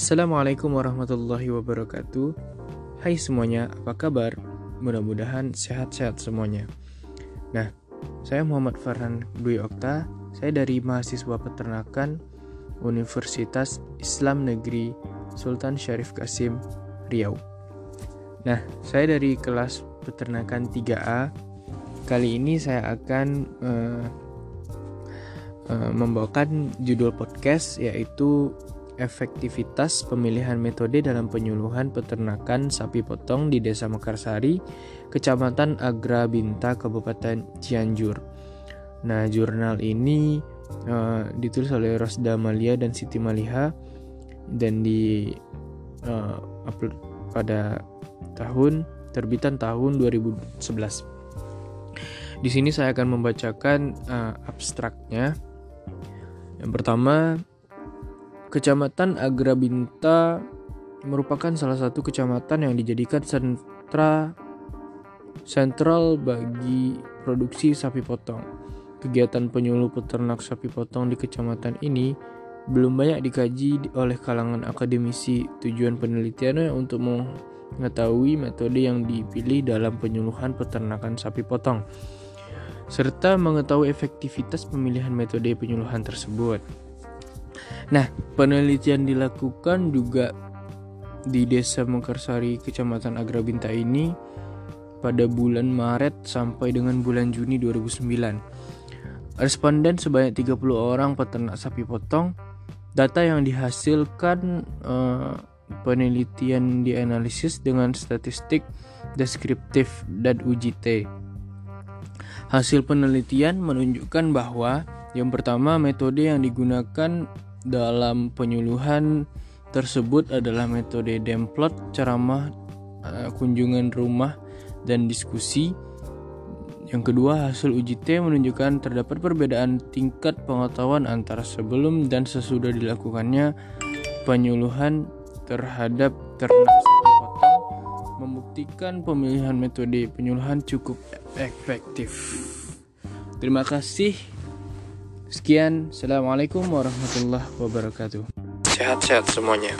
Assalamualaikum warahmatullahi wabarakatuh. Hai semuanya, apa kabar? Mudah-mudahan sehat-sehat semuanya. Nah, saya Muhammad Farhan Dwi Okta. Saya dari mahasiswa peternakan Universitas Islam Negeri Sultan Syarif Kasim Riau. Nah, saya dari kelas peternakan 3A. Kali ini saya akan uh, uh, membawakan judul podcast yaitu efektivitas pemilihan metode dalam penyuluhan peternakan sapi potong di Desa Mekarsari, Kecamatan Agra Binta, Kabupaten Cianjur. Nah, jurnal ini uh, ditulis oleh Rosda Malia dan Siti Maliha dan di uh, upload pada tahun terbitan tahun 2011. Di sini saya akan membacakan uh, abstraknya. Yang pertama, Kecamatan Agrabinta merupakan salah satu kecamatan yang dijadikan sentra sentral bagi produksi sapi potong. Kegiatan penyuluh peternak sapi potong di kecamatan ini belum banyak dikaji oleh kalangan akademisi. Tujuan penelitiannya untuk mengetahui metode yang dipilih dalam penyuluhan peternakan sapi potong serta mengetahui efektivitas pemilihan metode penyuluhan tersebut. Nah, penelitian dilakukan juga di Desa Mekarsari, Kecamatan Agrabinta ini pada bulan Maret sampai dengan bulan Juni 2009. Responden sebanyak 30 orang peternak sapi potong. Data yang dihasilkan uh, penelitian dianalisis dengan statistik deskriptif dan uji T. Hasil penelitian menunjukkan bahwa yang pertama metode yang digunakan dalam penyuluhan tersebut adalah metode demplot, ceramah, eh, kunjungan rumah, dan diskusi. Yang kedua, hasil uji T menunjukkan terdapat perbedaan tingkat pengetahuan antara sebelum dan sesudah dilakukannya penyuluhan terhadap ternak sapi potong, membuktikan pemilihan metode penyuluhan cukup efektif. Terima kasih. Sekian, Assalamualaikum warahmatullahi wabarakatuh. Sehat-sehat semuanya.